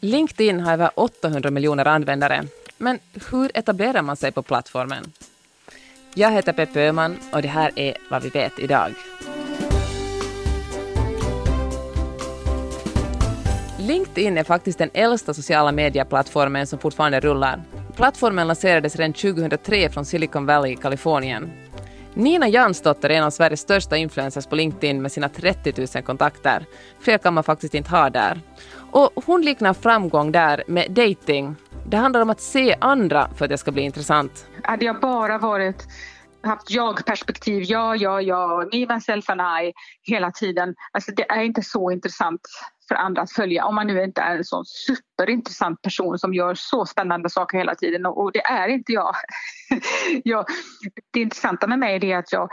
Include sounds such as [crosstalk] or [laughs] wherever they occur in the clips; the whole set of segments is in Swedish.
LinkedIn har över 800 miljoner användare. Men hur etablerar man sig på plattformen? Jag heter Peppe Öhman och det här är vad vi vet idag. LinkedIn är faktiskt den äldsta sociala medieplattformen som fortfarande rullar. Plattformen lanserades redan 2003 från Silicon Valley i Kalifornien. Nina Jansdotter är en av Sveriges största influencers på LinkedIn med sina 30 000 kontakter. Fler kan man faktiskt inte ha där. Och hon liknar framgång där med dating. Det handlar om att se andra för att det ska bli intressant. Hade jag bara varit haft jag-perspektiv, ja, ja, ja, me, myself and I hela tiden. Alltså det är inte så intressant för andra att följa om man nu inte är en sån superintressant person som gör så spännande saker hela tiden och det är inte jag. [laughs] jag det intressanta med mig är att jag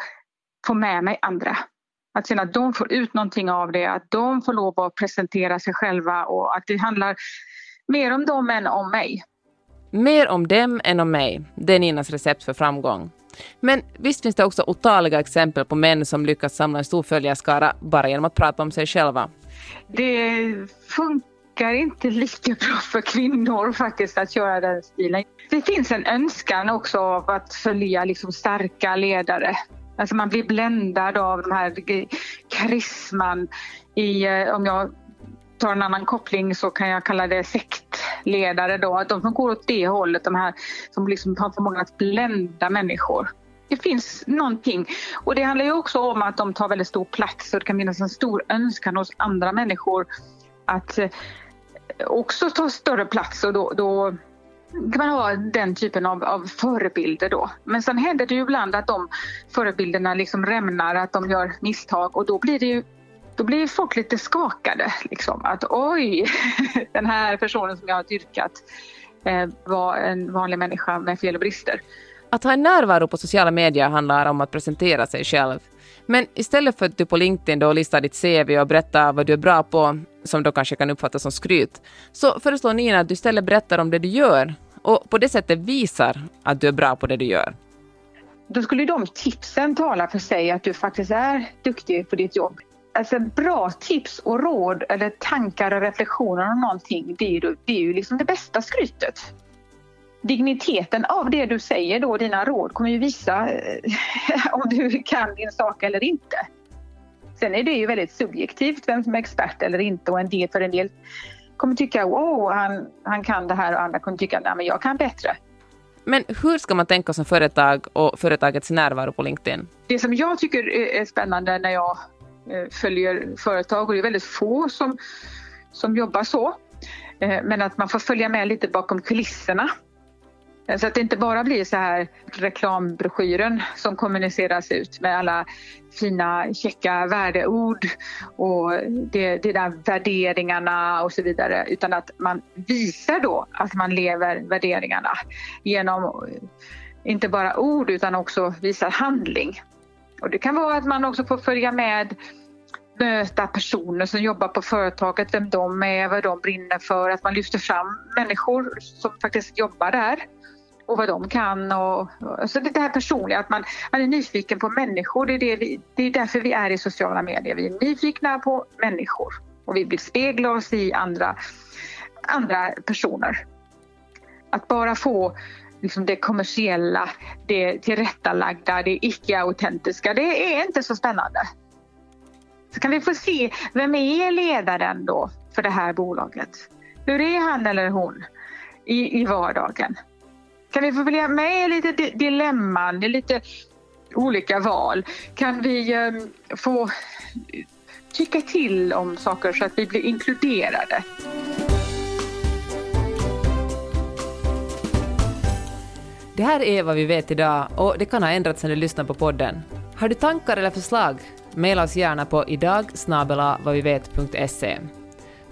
får med mig andra. Att känna att de får ut någonting av det, att de får lov att presentera sig själva och att det handlar mer om dem än om mig. Mer om dem än om mig, det är Ninas recept för framgång. Men visst finns det också otaliga exempel på män som lyckats samla en stor följarskara bara genom att prata om sig själva. Det funkar inte lika bra för kvinnor faktiskt att göra den stilen. Det finns en önskan också av att följa liksom starka ledare. Alltså man blir bländad av den här karisman i, eh, om jag tar en annan koppling så kan jag kalla det sektledare då. De som går åt det hållet, de här som liksom har förmågan att blända människor. Det finns någonting och det handlar ju också om att de tar väldigt stor plats och det kan finnas en stor önskan hos andra människor att eh, också ta större plats och då, då kan man ha den typen av, av förebilder då. Men sen händer det ju ibland att de förebilderna liksom rämnar, att de gör misstag och då blir det ju då blir folk lite skakade. Liksom, att oj, [laughs] den här personen som jag har dyrkat eh, var en vanlig människa med fel och brister. Att ha en närvaro på sociala medier handlar om att presentera sig själv. Men istället för att du på LinkedIn då listar ditt CV och berättar vad du är bra på, som då kanske kan uppfattas som skryt, så föreslår Nina att du istället berättar om det du gör och på det sättet visar att du är bra på det du gör. Då skulle de tipsen tala för sig att du faktiskt är duktig på ditt jobb alltså bra tips och råd eller tankar och reflektioner om någonting, det är ju, det är ju liksom det bästa skrytet. Digniteten av det du säger då, dina råd, kommer ju visa eh, [laughs] om du kan din sak eller inte. Sen är det ju väldigt subjektivt vem som är expert eller inte och en del för en del kommer tycka wow, han, han kan det här och andra kommer tycka nej men jag kan bättre. Men hur ska man tänka som företag och företagets närvaro på LinkedIn? Det som jag tycker är spännande när jag Eh, följer företag och det är väldigt få som, som jobbar så. Eh, men att man får följa med lite bakom kulisserna. Eh, så att det inte bara blir så här reklambroschyren som kommuniceras ut med alla fina käcka värdeord och det, det där värderingarna och så vidare. Utan att man visar då att man lever värderingarna genom eh, inte bara ord utan också visar handling. Och det kan vara att man också får följa med möta personer som jobbar på företaget, vem de är, vad de brinner för, att man lyfter fram människor som faktiskt jobbar där och vad de kan. Och, så det här personliga, att man, man är nyfiken på människor. Det är, det, vi, det är därför vi är i sociala medier. Vi är nyfikna på människor och vi vill spegla oss i andra, andra personer. Att bara få liksom det kommersiella, det tillrättalagda, det icke-autentiska. Det är inte så spännande. Så kan vi få se, vem är ledaren då för det här bolaget? Hur är han eller hon i, i vardagen? Kan vi få följa med lite dilemman, lite olika val? Kan vi ehm, få tycka till om saker så att vi blir inkluderade? Det här är vad vi vet idag och det kan ha ändrats när du lyssnar på podden. Har du tankar eller förslag? Maila oss gärna på idag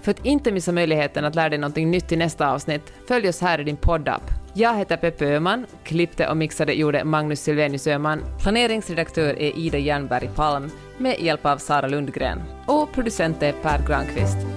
För att inte missa möjligheten att lära dig något nytt i nästa avsnitt, följ oss här i din poddapp. Jag heter Peppe Öhman, klippte och mixade gjorde Magnus Silvenius Öhman, planeringsredaktör är Ida Jernberg Palm med hjälp av Sara Lundgren och producent är Per Granqvist.